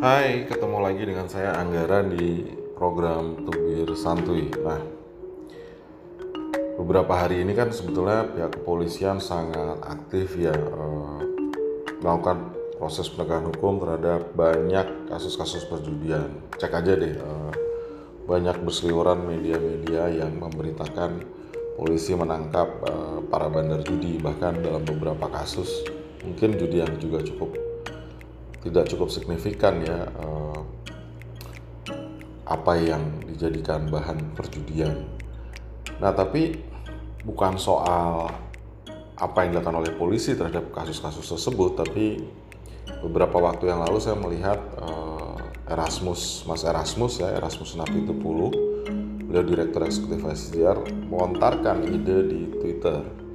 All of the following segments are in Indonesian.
Hai, ketemu lagi dengan saya Anggara di program Tubir Santuy. Nah, beberapa hari ini kan sebetulnya pihak kepolisian sangat aktif ya eh, melakukan proses penegakan hukum terhadap banyak kasus-kasus perjudian. Cek aja deh, eh, banyak berseliweran media-media yang memberitakan polisi menangkap eh, para bandar judi bahkan dalam beberapa kasus mungkin judi yang juga cukup tidak cukup signifikan ya eh, apa yang dijadikan bahan perjudian. Nah, tapi bukan soal apa yang dilakukan oleh polisi terhadap kasus-kasus tersebut, tapi beberapa waktu yang lalu saya melihat eh, Erasmus, Mas Erasmus ya, Erasmus Napi Tupulu, beliau direktur eksekutif SDR, melontarkan ide di Twitter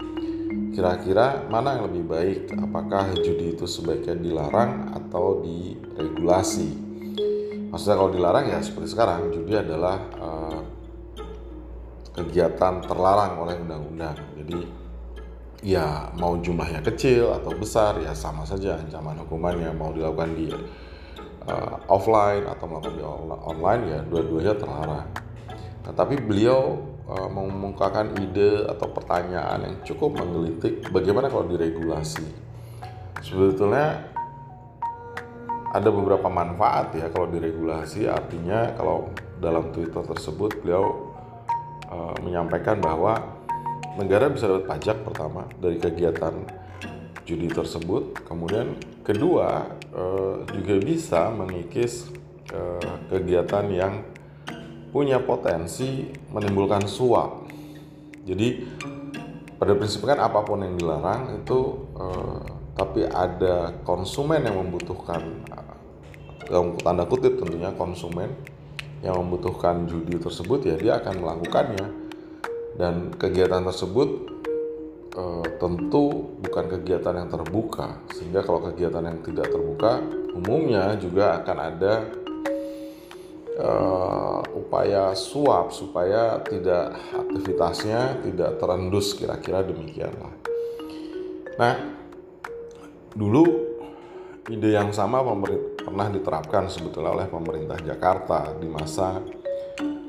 Kira-kira mana yang lebih baik? Apakah judi itu sebaiknya dilarang atau diregulasi? Maksudnya kalau dilarang ya seperti sekarang judi adalah uh, kegiatan terlarang oleh undang-undang. Jadi ya mau jumlahnya kecil atau besar ya sama saja ancaman hukumannya mau dilakukan di uh, offline atau melakukan di online ya dua-duanya terlarang. Nah, tapi beliau uh, mengemukakan ide atau pertanyaan yang cukup menggelitik bagaimana kalau diregulasi. Sebetulnya ada beberapa manfaat ya kalau diregulasi. Artinya kalau dalam Twitter tersebut beliau uh, menyampaikan bahwa negara bisa dapat pajak pertama dari kegiatan judi tersebut. Kemudian kedua uh, juga bisa mengikis uh, kegiatan yang punya potensi menimbulkan suap. Jadi pada prinsipnya kan apa pun yang dilarang itu eh, tapi ada konsumen yang membutuhkan dalam tanda kutip tentunya konsumen yang membutuhkan judi tersebut ya dia akan melakukannya dan kegiatan tersebut eh, tentu bukan kegiatan yang terbuka sehingga kalau kegiatan yang tidak terbuka umumnya juga akan ada uh, upaya suap supaya tidak aktivitasnya tidak terendus kira-kira demikianlah. Nah, dulu ide yang sama pernah diterapkan sebetulnya oleh pemerintah Jakarta di masa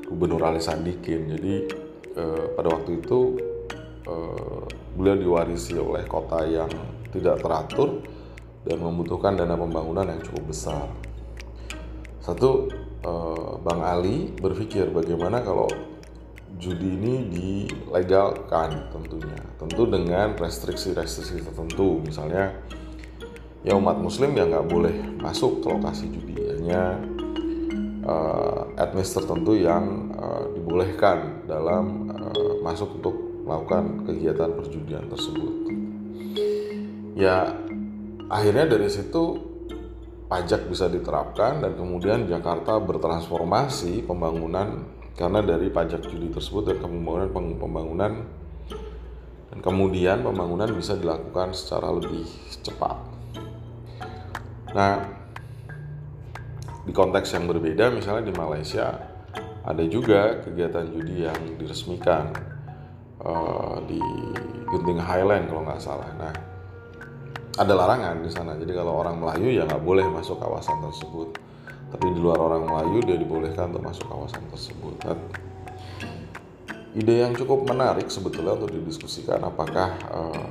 Gubernur Ali Sadikin. Jadi eh, pada waktu itu eh, beliau diwarisi oleh kota yang tidak teratur dan membutuhkan dana pembangunan yang cukup besar. Satu Eh, Bang Ali berpikir bagaimana kalau judi ini dilegalkan tentunya. Tentu dengan restriksi-restriksi tertentu. Misalnya ya umat muslim ya nggak boleh masuk ke lokasi judi. Hanya uh, etnis tertentu yang uh, dibolehkan dalam uh, masuk untuk melakukan kegiatan perjudian tersebut. Ya akhirnya dari situ pajak bisa diterapkan dan kemudian Jakarta bertransformasi pembangunan karena dari pajak judi tersebut dan pembangunan pembangunan dan kemudian pembangunan bisa dilakukan secara lebih cepat. Nah, di konteks yang berbeda misalnya di Malaysia ada juga kegiatan judi yang diresmikan uh, di Genting Highland kalau nggak salah. Nah, ada larangan di sana. Jadi kalau orang Melayu ya nggak boleh masuk kawasan tersebut. Tapi di luar orang Melayu dia dibolehkan untuk masuk kawasan tersebut. Dan ide yang cukup menarik sebetulnya untuk didiskusikan apakah uh,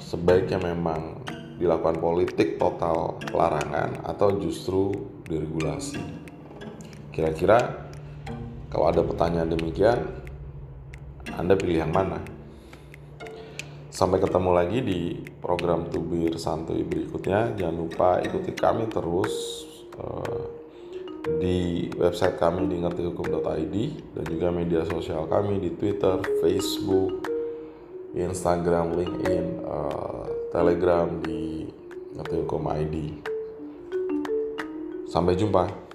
sebaiknya memang dilakukan politik total larangan atau justru diregulasi. Kira-kira kalau ada pertanyaan demikian, Anda pilih yang mana? Sampai ketemu lagi di program Tubir Santuy berikutnya. Jangan lupa ikuti kami terus uh, di website kami di ngertihukum.id dan juga media sosial kami di Twitter, Facebook, Instagram, LinkedIn, uh, Telegram di ngertihukum ID. Sampai jumpa.